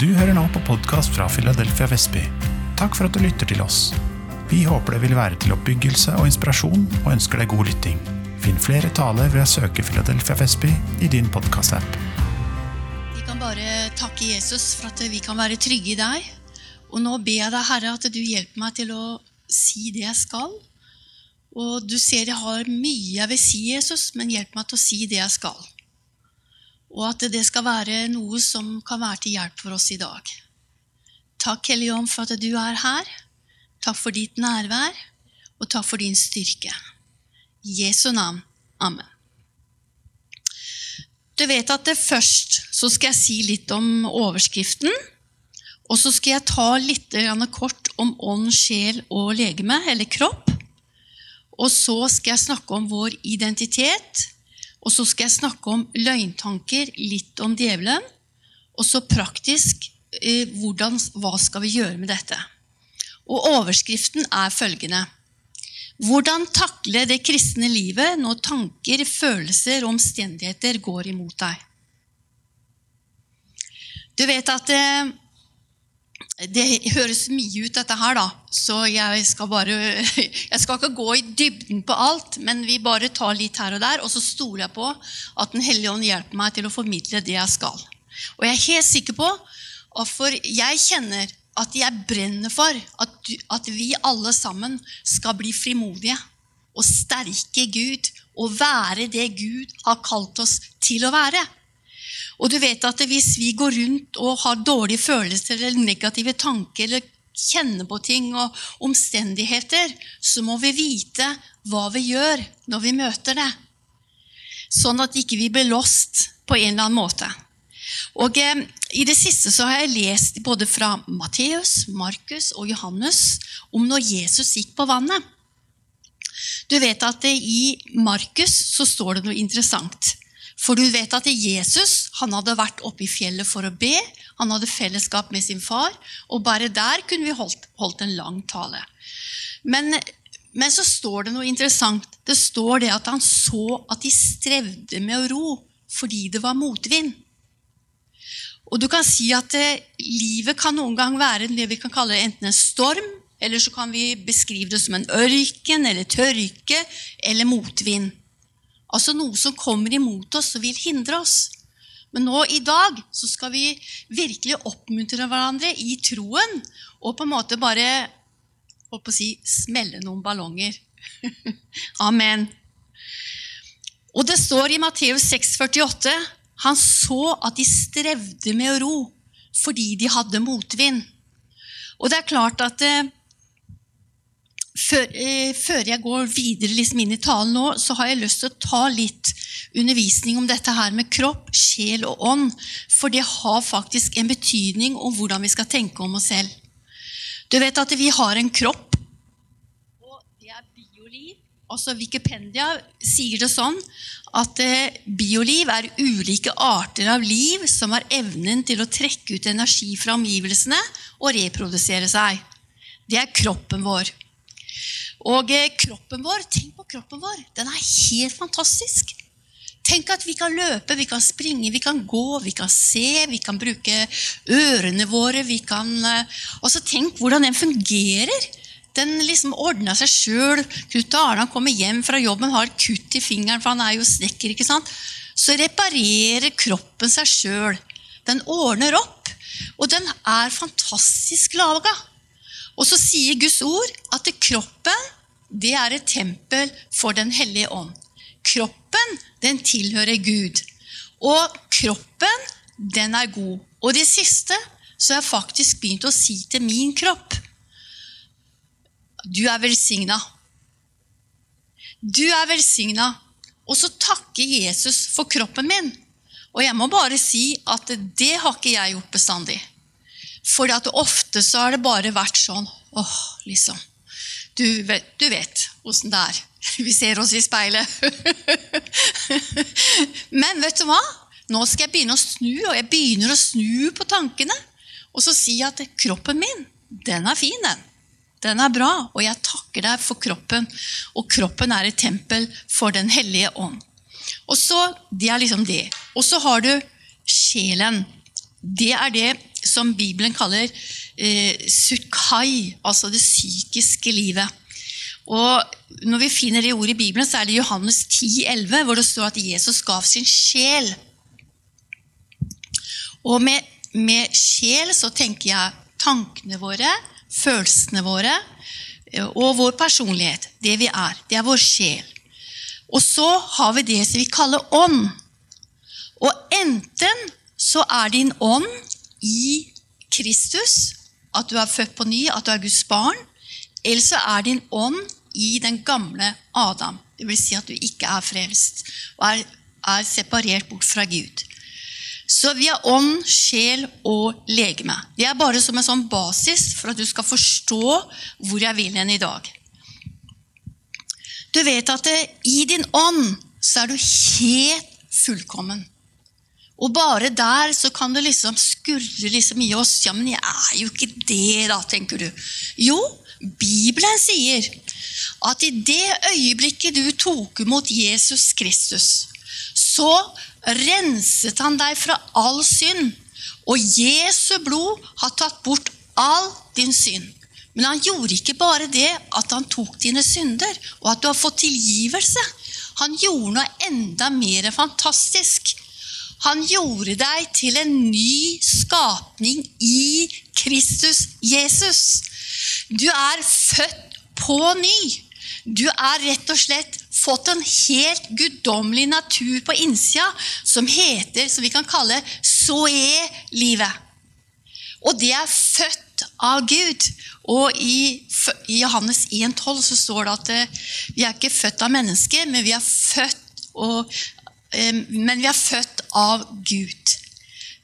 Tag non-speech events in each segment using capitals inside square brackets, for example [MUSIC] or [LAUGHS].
Du hører nå på podkast fra Philadelphia Vestby. Takk for at du lytter til oss. Vi håper det vil være til oppbyggelse og inspirasjon, og ønsker deg god lytting. Finn flere taler ved å søke Philadelphia Vestby i din podkast-app. Vi kan bare takke Jesus for at vi kan være trygge i deg. Og nå ber jeg deg, Herre, at du hjelper meg til å si det jeg skal. Og du ser jeg har mye jeg vil si, Jesus, men hjelp meg til å si det jeg skal. Og at det skal være noe som kan være til hjelp for oss i dag. Takk, Hellige Ånd, for at du er her. Takk for ditt nærvær, og takk for din styrke. I Jesu navn. Amen. Du vet at først så skal jeg si litt om overskriften. Og så skal jeg ta litt kort om ånd, sjel og legeme, eller kropp. Og så skal jeg snakke om vår identitet. Og så skal jeg snakke om løgntanker, litt om djevelen. Og så praktisk eh, hvordan, hva skal vi gjøre med dette. Og overskriften er følgende Hvordan takle det kristne livet når tanker, følelser og omstendigheter går imot deg? Du vet at det, det høres mye ut, dette her, da. Så jeg skal bare [LAUGHS] Jeg skal ikke gå i dybden på alt, men vi bare tar litt her og der. Og så stoler jeg på at Den hellige ånd hjelper meg til å formidle det jeg skal. Og jeg er helt sikker på, for jeg kjenner at jeg brenner for at, du, at vi alle sammen skal bli frimodige og sterke Gud og være det Gud har kalt oss til å være. Og du vet at hvis vi går rundt og har dårlige følelser eller negative tanker eller kjenner på ting og omstendigheter, så må vi vite hva vi gjør når vi møter det. Sånn at ikke vi blir lost på en eller annen måte. Og eh, I det siste så har jeg lest både fra Matteus, Markus og Johannes om når Jesus gikk på vannet. Du vet at det, I Markus så står det noe interessant. For du vet at Jesus han hadde vært oppe i fjellet for å be. Han hadde fellesskap med sin far, og bare der kunne vi holdt, holdt en lang tale. Men, men, så står det noe interessant. Det står det at han så at de strevde med å ro fordi det var motvind. Og du kan si at eh, livet kan noen gang være det vi kan kalle enten en storm, eller så kan vi beskrive det som en ørken eller tørke eller motvind. Altså noe som kommer imot oss og vil hindre oss. Men nå i dag så skal vi virkelig oppmuntre hverandre i troen og på en måte bare holdt på å si, smelle noen ballonger. [LAUGHS] Amen. Og det står i Matteus 6,48 han så at de strevde med å ro fordi de hadde motvind. Og det er klart at eh, før, eh, før, jeg går videre liksom inn i talen nå, så har jeg lyst til å ta litt undervisning om dette her med kropp, sjel og ånd. For det har faktisk en betydning om hvordan vi skal tenke om oss selv. Du vet at vi har en kropp, og det er bioliv. Altså Wikipedia sier det sånn at eh, bioliv er ulike arter av liv som har evnen til å trekke ut energi fra omgivelsene og reprodusere seg. Det er kroppen vår. Og eh, kroppen vår, tenk på kroppen vår. Den er helt fantastisk. Tenk at vi kan løpe, vi kan springe, vi kan gå, vi kan se, vi kan bruke ørene våre. vi kan... også tenk hvordan den fungerer. Den liksom ordna seg sjøl. Knut Arne kommer hjem fra jobben, har kutt i fingeren, for han er jo snekker. ikke sant? Så reparerer kroppen seg sjøl. Den ordner opp. Og den er fantastisk laga. Og så sier Guds ord at kroppen det er et tempel for Den hellige ånd. Kroppen den tilhører Gud. Og kroppen den er god. Og det siste så har jeg faktisk begynt å si til min kropp du er velsigna. Du er velsigna. Og så takker Jesus for kroppen min. Og jeg må bare si at det har ikke jeg gjort bestandig. For ofte så har det bare vært sånn åh, liksom. Du vet, du vet åssen det er. [LAUGHS] Vi ser oss i speilet. [LAUGHS] Men vet du hva? Nå skal jeg begynne å snu, og jeg begynner å snu på tankene. Og så si at kroppen min, den er fin, den. Den er bra, og jeg takker deg for kroppen. Og kroppen er et tempel for Den hellige ånd. Og så, Det er liksom det. Og så har du sjelen. Det er det som Bibelen kaller eh, sukai, altså det psykiske livet. Og Når vi finner det ordet i Bibelen, så er det Johannes 10, 11, hvor det står at Jesus gav sin sjel. Og med, med sjel så tenker jeg tankene våre, følelsene våre eh, og vår personlighet. Det vi er. Det er vår sjel. Og så har vi det som vi kaller ånd. Og enten så er din ånd i Kristus, at du er født på ny, at du er Guds barn, eller så er din ånd i den gamle Adam. Det vil si at du ikke er frelst og er, er separert bort fra Gud. Så vi har ånd, sjel og legeme. Det er bare som en sånn basis for at du skal forstå hvor jeg vil hen i dag. Du vet at det, i din ånd så er du helt fullkommen. Og bare der så kan det liksom skurre liksom i oss. Ja, men jeg er jo ikke det, da, tenker du. Jo, Bibelen sier at i det øyeblikket du tok imot Jesus Kristus, så renset han deg fra all synd. Og Jesu blod har tatt bort all din synd. Men han gjorde ikke bare det at han tok dine synder, og at du har fått tilgivelse. Han gjorde noe enda mer fantastisk. Han gjorde deg til en ny skapning i Kristus Jesus. Du er født på ny. Du er rett og slett fått en helt guddommelig natur på innsida som heter, som vi kan kalle soe-livet. Og det er født av Gud. Og i, i Johannes 1,12 så står det at eh, vi er ikke født av mennesker, men vi er født, og, men vi er født av Gud.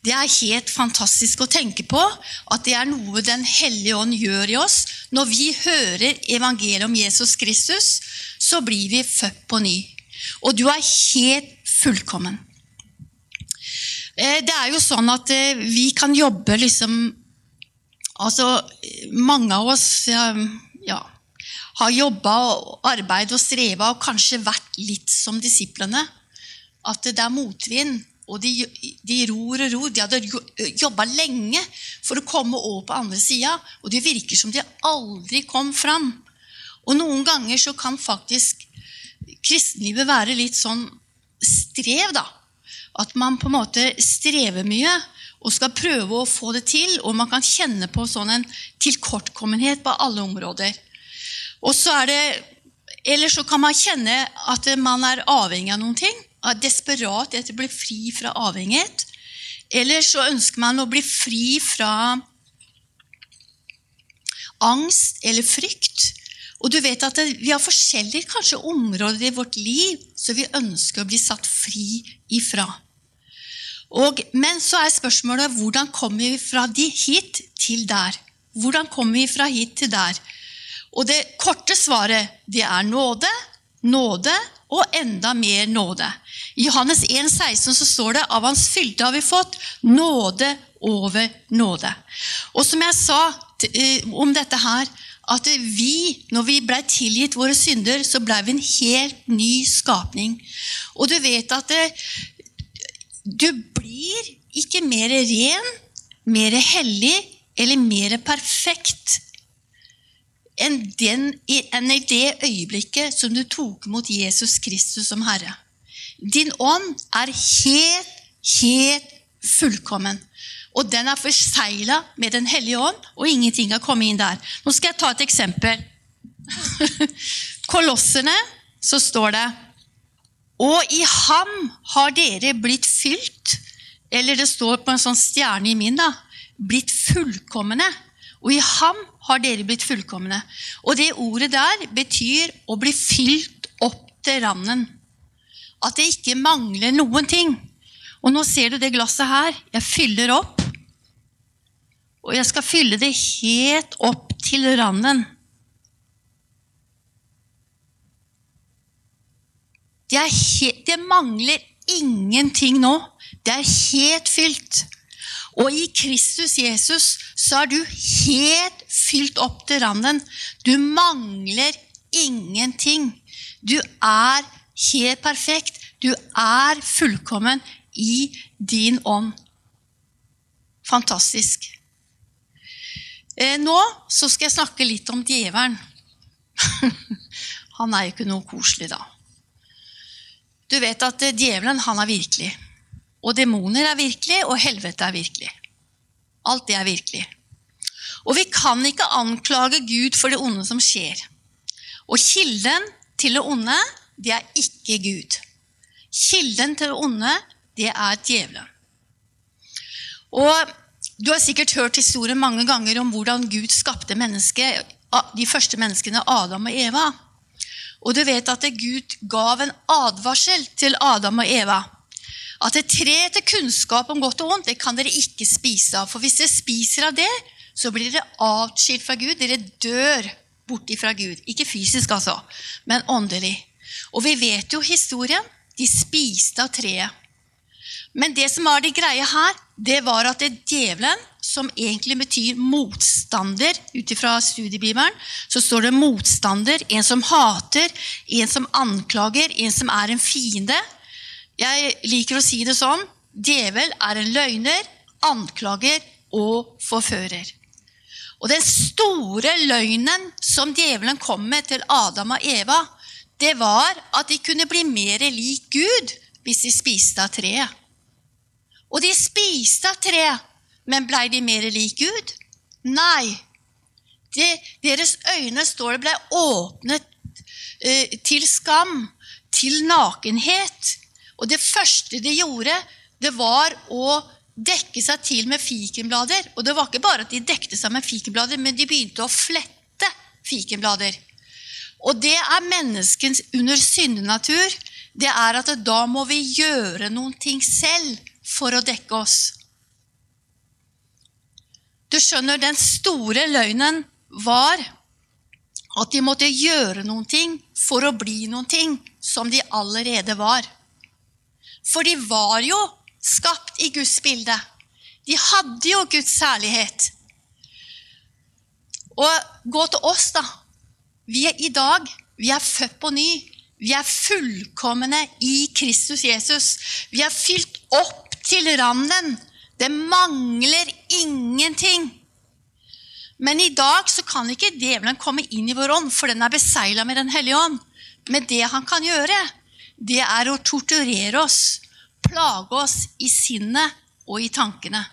Det er helt fantastisk å tenke på at det er noe Den hellige ånd gjør i oss. Når vi hører evangeliet om Jesus Kristus, så blir vi født på ny. Og du er helt fullkommen. Eh, det er jo sånn at vi kan jobbe liksom Altså, mange av oss ja, har jobba og arbeidet og streva og kanskje vært litt som disiplene. At det er motvind, og de, de ror og ror. De hadde jobba lenge for å komme over på andre sida, og det virker som de aldri kom fram. Og noen ganger så kan faktisk kristenlivet være litt sånn strev, da. At man på en måte strever mye og skal prøve å få det til. Og man kan kjenne på sånn en tilkortkommenhet på alle områder. Og så er det, Eller så kan man kjenne at man er avhengig av noen ting. Er desperat etter å bli fri fra avhengighet. Eller så ønsker man å bli fri fra angst eller frykt. Og du vet at Vi har forskjellige kanskje områder i vårt liv som vi ønsker å bli satt fri ifra. Og, men så er spørsmålet hvordan kommer vi fra de hit til der? Hvordan kommer vi fra hit til der? Og det korte svaret det er nåde, nåde og enda mer nåde. I Johannes 1, 16 så står det av hans fylde har vi fått nåde over nåde. Og som jeg sa eh, om dette her, at vi, når vi ble tilgitt våre synder, så ble vi en helt ny skapning. Og du vet at det, du blir ikke mer ren, mer hellig eller mer perfekt enn, den, enn i det øyeblikket som du tok mot Jesus Kristus som Herre. Din ånd er helt, helt fullkommen. Og den er forsegla med Den hellige ånd, og ingenting har kommet inn der. Nå skal jeg ta et eksempel. [LAUGHS] Kolosserne, så står det og i ham har dere blitt fylt, eller det står på en sånn stjerne i min, da, blitt fullkomne. Og i ham har dere blitt fullkomne. Og det ordet der betyr å bli fylt opp til randen. At det ikke mangler noen ting. Og nå ser du det glasset her. Jeg fyller opp. Og jeg skal fylle det helt opp til randen. Det, helt, det mangler ingenting nå. Det er helt fylt. Og i Kristus Jesus så er du helt fylt opp til randen. Du mangler ingenting. Du er helt perfekt. Du er fullkommen i din ånd. Fantastisk. Eh, nå så skal jeg snakke litt om djevelen. [LAUGHS] han er jo ikke noe koselig, da. Du vet at eh, djevelen, han er virkelig. Og demoner er virkelig, og helvete er virkelig. Alt det er virkelig. Og vi kan ikke anklage Gud for det onde som skjer. Og kilden til det onde, det er ikke Gud. Kilden til det onde, det er djevelen. Og du har sikkert hørt historien mange ganger om hvordan Gud skapte mennesket, de første menneskene, Adam og Eva. Og du vet at Gud gav en advarsel til Adam og Eva. At det tre til kunnskap om godt og vondt, det kan dere ikke spise av. For hvis dere spiser av det, så blir dere atskilt fra Gud. Dere dør bort ifra Gud. Ikke fysisk, altså, men åndelig. Og vi vet jo historien. De spiste av treet. Men det som var det greie her, det var at det djevelen, som egentlig betyr motstander ut ifra studiebibelen, så står det motstander, en som hater, en som anklager, en som er en fiende. Jeg liker å si det sånn djevel er en løgner, anklager og forfører. Og den store løgnen som djevelen kom med til Adam og Eva, det var at de kunne bli mer lik Gud hvis de spiste av treet. Og de spiste av treet, men blei de mer lik Gud? Nei. De, deres øyne, står det, ble åpnet eh, til skam, til nakenhet. Og det første de gjorde, det var å dekke seg til med fikenblader. Og det var ikke bare at de dekte seg med fikenblader, men de begynte å flette fikenblader. Og det er menneskens under syndenatur. Det er at da må vi gjøre noen ting selv for å dekke oss. Du skjønner, den store løgnen var at de måtte gjøre noen ting for å bli noen ting som de allerede var. For de var jo skapt i Guds bilde. De hadde jo Guds særlighet. Og gå til oss, da. Vi er i dag vi er født på ny. Vi er fullkomne i Kristus Jesus. Vi er fylt opp til randen. Det mangler ingenting. Men i dag så kan ikke djevelen komme inn i vår ånd, for den er besegla med Den hellige ånd. Men det han kan gjøre, det er å torturere oss, plage oss i sinnet og i tankene.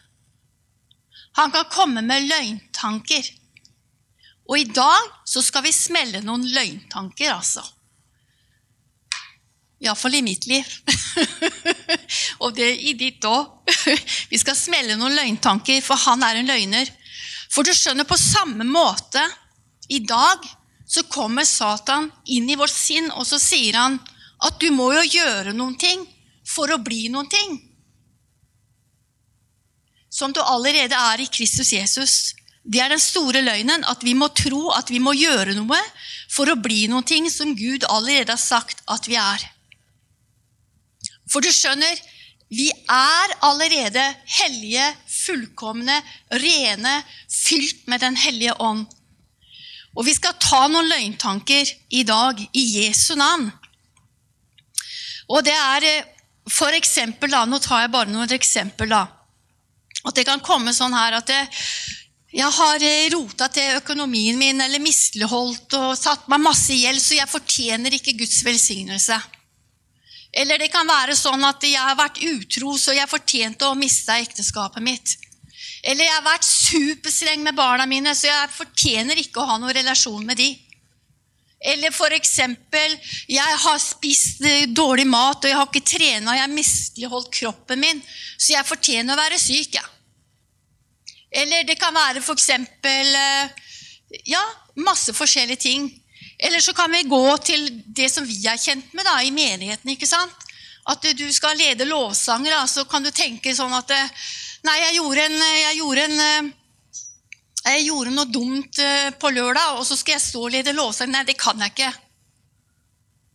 Han kan komme med løgntanker. Og i dag så skal vi smelle noen løgntanker, altså. Iallfall i mitt liv. [LAUGHS] og det i ditt òg. [LAUGHS] Vi skal smelle noen løgntanker, for han er en løgner. For du skjønner, på samme måte i dag så kommer Satan inn i vårt sinn, og så sier han at du må jo gjøre noen ting for å bli noen ting. Som du allerede er i Kristus Jesus. Det er den store løgnen, at vi må tro at vi må gjøre noe for å bli noen ting som Gud allerede har sagt at vi er. For du skjønner, vi er allerede hellige, fullkomne, rene, fylt med Den hellige ånd. Og vi skal ta noen løgntanker i dag i Jesu navn. Og det er eh, for eksempel, da, Nå tar jeg bare noen eksempel. da, At det kan komme sånn her at det, jeg har eh, rota til økonomien min eller misligholdt og satt meg masse gjeld, så jeg fortjener ikke Guds velsignelse. Eller det kan være sånn at jeg har vært utro, så jeg fortjente å miste ekteskapet mitt. Eller jeg har vært superstreng med barna mine, så jeg fortjener ikke å ha noen relasjon med de. Eller eksempel, jeg har spist eh, dårlig mat, og jeg har ikke trena, jeg har misligholdt kroppen min, så jeg fortjener å være syk. Ja. Eller det kan være eksempel eh, Ja, masse forskjellige ting. Eller så kan vi gå til det som vi er kjent med da, i menigheten. ikke sant? At du skal lede lovsanger, da, så kan du tenke sånn at Nei, jeg gjorde, en, jeg gjorde, en, jeg gjorde noe dumt eh, på lørdag, og så skal jeg stå og lede lovsang. Nei, det kan jeg ikke.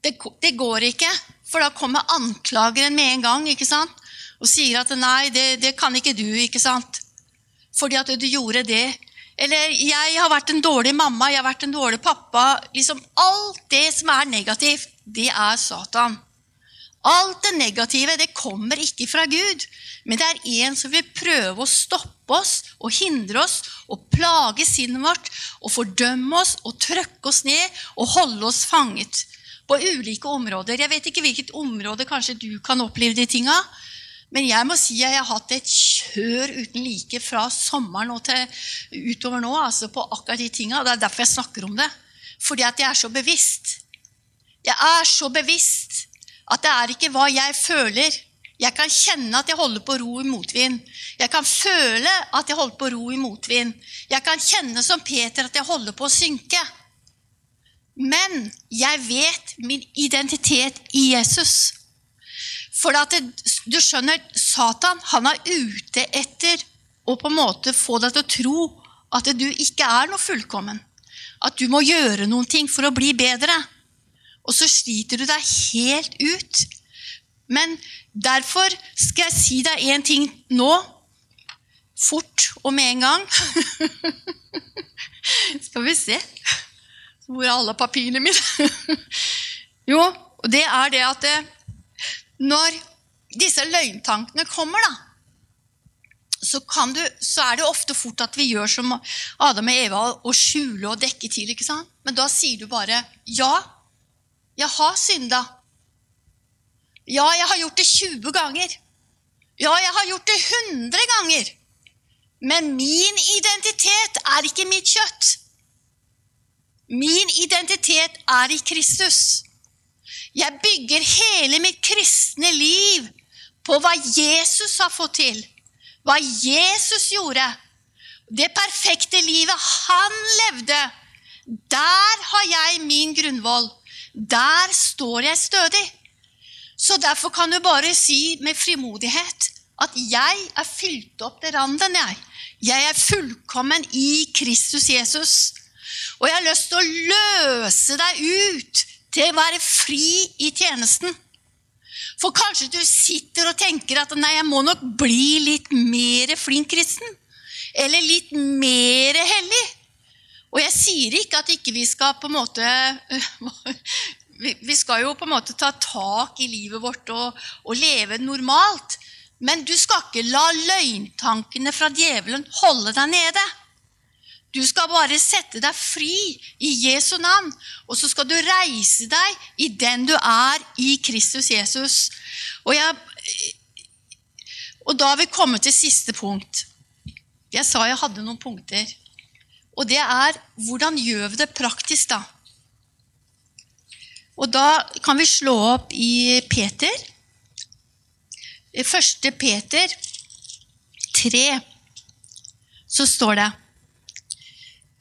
Det, det går ikke. For da kommer anklageren med en gang ikke sant? og sier at nei, det, det kan ikke du. ikke sant? Fordi at du gjorde det. Eller 'jeg har vært en dårlig mamma', 'jeg har vært en dårlig pappa'. Liksom Alt det som er negativt, det er Satan. Alt det negative det kommer ikke fra Gud, men det er en som vil prøve å stoppe oss og hindre oss og plage sinnet vårt og fordømme oss og trøkke oss ned og holde oss fanget på ulike områder. Jeg vet ikke hvilket område kanskje du kan oppleve de tinga. Men jeg må si at jeg har hatt et kjør uten like fra sommeren og til utover nå altså på akkurat de tinga. Det er derfor jeg snakker om det. Fordi at jeg er så bevisst. Jeg er så bevisst at det er ikke hva jeg føler. Jeg kan kjenne at jeg holder på å ro i motvind. Jeg kan føle at jeg holder på å ro i motvind. Jeg kan kjenne som Peter at jeg holder på å synke. Men jeg vet min identitet i Jesus. For det, du skjønner, Satan han er ute etter å på en måte få deg til å tro at du ikke er noe fullkommen. At du må gjøre noen ting for å bli bedre. Og så sliter du deg helt ut. Men derfor skal jeg si deg én ting nå. Fort og med en gang. [LAUGHS] skal vi se Hvor er alle papirene mine? [LAUGHS] jo, det er det at det, når disse løgntankene kommer, da, så, du, så, er det ofte fort at vi gjør som Adam og Eva og skjule og dekke til. ikke sant? Men da sier du bare 'ja, jeg har synda'. Ja, jeg har gjort det 20 ganger. Ja, jeg har gjort det 100 ganger. Men min identitet er ikke mitt kjøtt. Min identitet er i Kristus. Jeg bygger hele mitt kristne liv på hva Jesus har fått til, hva Jesus gjorde. Det perfekte livet han levde. Der har jeg min grunnvoll. Der står jeg stødig. Så derfor kan du bare si med frimodighet at jeg er fylt opp til randen. Jeg. jeg er fullkommen i Kristus Jesus. Og jeg har lyst til å løse deg ut til å være fri i tjenesten. For kanskje du sitter og tenker at nei, jeg må nok bli litt mer flink kristen. Eller litt mer hellig. Og jeg sier ikke at ikke vi skal på en måte [LAUGHS] Vi skal jo på en måte ta tak i livet vårt og, og leve normalt. Men du skal ikke la løgntankene fra djevelen holde deg nede. Du skal bare sette deg fri i Jesu navn, og så skal du reise deg i den du er i Kristus Jesus. Og, jeg, og da har vi kommet til siste punkt. Jeg sa jeg hadde noen punkter. Og det er hvordan gjør vi det praktisk, da? Og da kan vi slå opp i Peter. Første Peter 3, så står det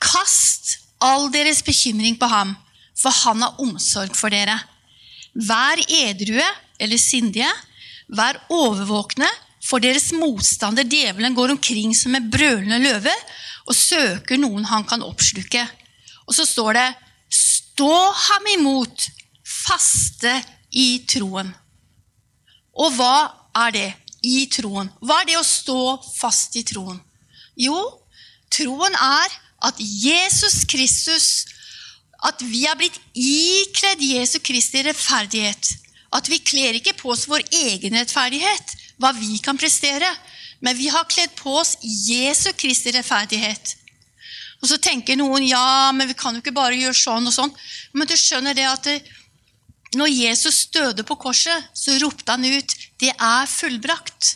Kast all deres bekymring på ham, for han har omsorg for dere. Vær edrue eller sindige, vær overvåkne, for deres motstander djevelen går omkring som en brølende løve og søker noen han kan oppsluke. Og så står det Stå ham imot, faste i troen. Og hva er det i troen? Hva er det å stå fast i troen? Jo, troen er at Jesus Kristus At vi har blitt ikledd Jesu Kristi rettferdighet. At vi kler ikke på oss vår egen rettferdighet, hva vi kan prestere. Men vi har kledd på oss Jesu Kristi rettferdighet. Og så tenker noen ja, men vi kan jo ikke bare gjøre sånn og sånn. Men du skjønner det at det, når Jesus døde på korset, så ropte han ut 'Det er fullbrakt'.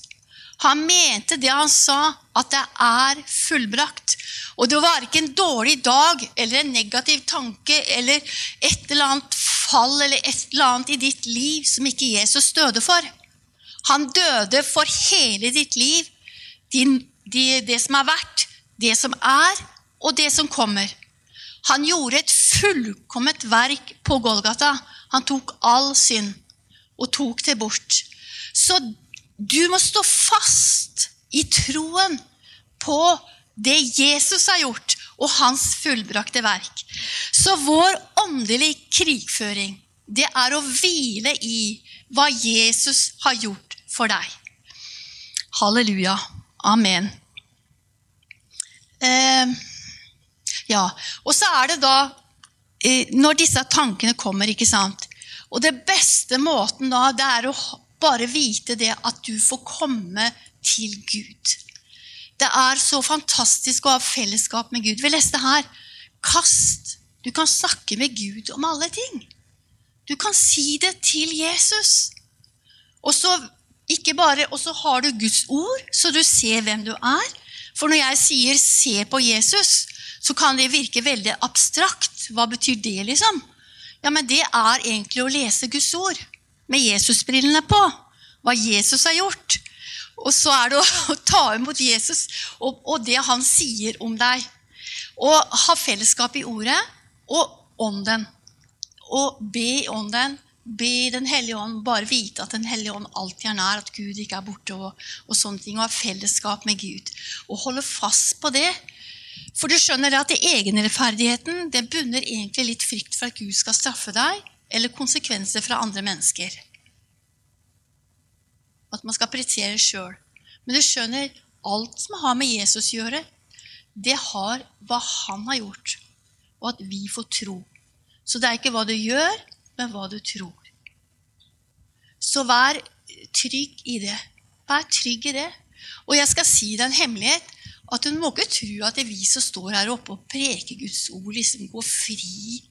Han mente det han sa, at det er fullbrakt. Og det var ikke en dårlig dag eller en negativ tanke eller et eller annet fall eller et eller annet i ditt liv som ikke Jesus døde for. Han døde for hele ditt liv. Din, de, det som har vært, det som er, og det som kommer. Han gjorde et fullkomment verk på Golgata. Han tok all synd og tok det bort. Så du må stå fast i troen på det Jesus har gjort, og hans fullbrakte verk. Så vår åndelige krigføring, det er å hvile i hva Jesus har gjort for deg. Halleluja. Amen. Eh, ja, og så er det da eh, Når disse tankene kommer, ikke sant Og det beste måten da, det er å bare vite det at du får komme til Gud. Det er så fantastisk å ha fellesskap med Gud. Vi leste her Kast. Du kan snakke med Gud om alle ting. Du kan si det til Jesus. Og så, ikke bare, og så har du Guds ord, så du ser hvem du er. For når jeg sier 'se på Jesus', så kan det virke veldig abstrakt. Hva betyr det, liksom? Ja, men det er egentlig å lese Guds ord med Jesusbrillene på. Hva Jesus har gjort. Og så er det [LAUGHS] å ta imot Jesus og, og det han sier om deg. Og ha fellesskap i ordet og ånden. Og be i ånden. Be Den hellige ånd, bare vite at Den hellige ånd alltid er nær, at Gud ikke er borte. Og, og sånne ting, og ha fellesskap med Gud. Og holde fast på det. For du skjønner at egenrettferdigheten det bunner egentlig litt frykt for at Gud skal straffe deg, eller konsekvenser fra andre mennesker. At man skal prioritere sjøl. Men du skjønner, alt som har med Jesus å gjøre, det har hva han har gjort, og at vi får tro. Så det er ikke hva du gjør, men hva du tror. Så vær trygg i det. Vær trygg i det. Og jeg skal si deg en hemmelighet. At du må ikke tro at det er vi som står her oppe og preker Guds ord, liksom går fri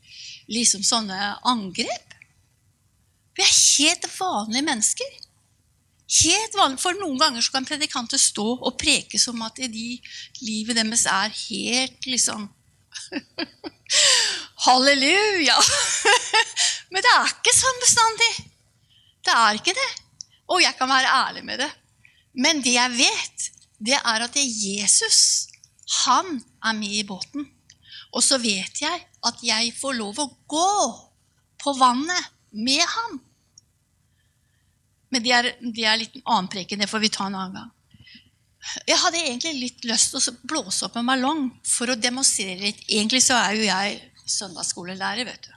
liksom sånne angrep. Vi er helt vanlige mennesker. Helt vanlig, For noen ganger kan predikanter stå og preke som at de, livet deres er helt liksom [LAUGHS] Halleluja! [LAUGHS] Men det er ikke sånn bestandig. Det er ikke det. Og jeg kan være ærlig med det. Men det jeg vet, det er at det er Jesus, han er med i båten. Og så vet jeg at jeg får lov å gå på vannet med ham. Men det er, det er litt annen preken. Det får vi ta en annen gang. Jeg hadde egentlig litt lyst til å blåse opp en ballong for å demonstrere litt. Egentlig så er jo jeg søndagsskolelærer, vet du.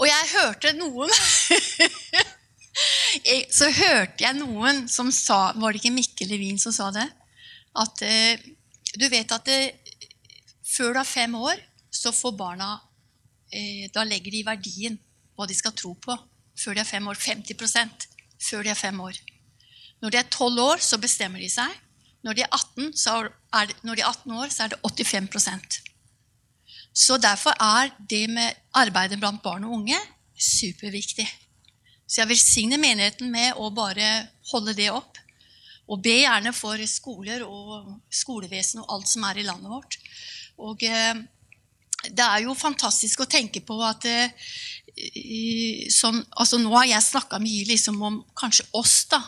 Og jeg hørte noen [LAUGHS] Så hørte jeg noen som sa Var det ikke Mikkel Levin som sa det? At eh, du vet at det, før du er fem år, så får barna eh, Da legger de verdien hva de skal tro på før de er fem år. 50 før de er fem år. Når de er 12 år, så bestemmer de seg. Når de er 18, er det, de er 18 år, så er det 85% Så derfor er det med arbeidet blant barn og unge superviktig. Så jeg velsigner menigheten med å bare holde det opp. Og be gjerne for skoler og skolevesen og alt som er i landet vårt. Og eh, det er jo fantastisk å tenke på at sånn, altså Nå har jeg snakka mye liksom om kanskje oss, da.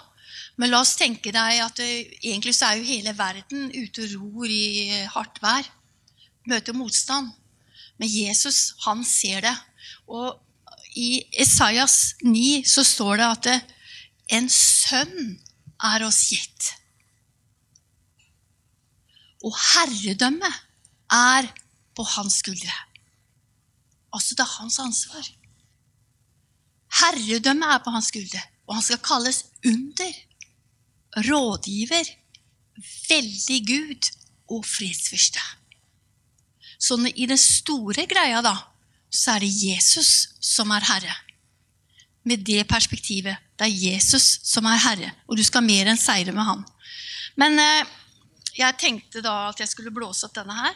Men la oss tenke deg at eh, egentlig så er jo hele verden ute og ror i hardt vær. Møter motstand. Men Jesus, han ser det. Og i Esaias 9 så står det at en sønn er oss gitt. Og herredømmet er på hans skuldre. Altså, det er hans ansvar. Herredømmet er på hans skuldre, og han skal kalles under, rådgiver, veldig Gud og fredsfyrste. Så i den store greia, da, så er det Jesus som er herre. Med det perspektivet. Det er Jesus som er herre, og du skal mer enn seire med han. Men eh, jeg tenkte da at jeg skulle blåse opp denne her.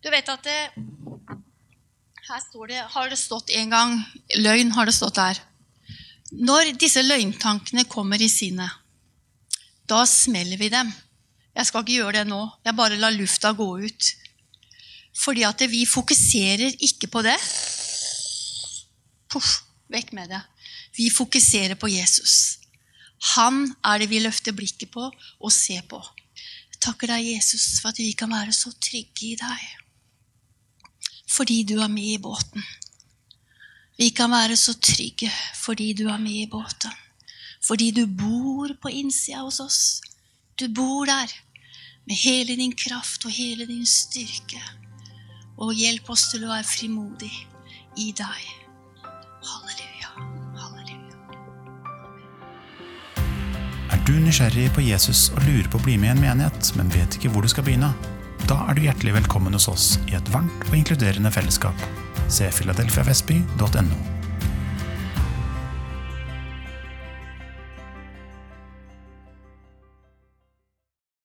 Du vet at det, her står det, har det stått en gang Løgn har det stått der. Når disse løgntankene kommer i sinnet, da smeller vi dem. Jeg skal ikke gjøre det nå. Jeg bare lar lufta gå ut. Fordi at vi fokuserer ikke på det. Puff, vekk med det. Vi fokuserer på Jesus. Han er det vi løfter blikket på og ser på. Takker deg, Jesus, for at vi kan være så trygge i deg fordi du er med i båten. Vi kan være så trygge fordi du er med i båten. Fordi du bor på innsida hos oss. Du bor der med hele din kraft og hele din styrke. Og hjelp oss til å være frimodig i deg. Halleluja. Er du nysgjerrig på Jesus og lurer på å bli med i en menighet, men vet ikke hvor du skal begynne? Da er du hjertelig velkommen hos oss i et varmt og inkluderende fellesskap. Se filadelfiavestby.no.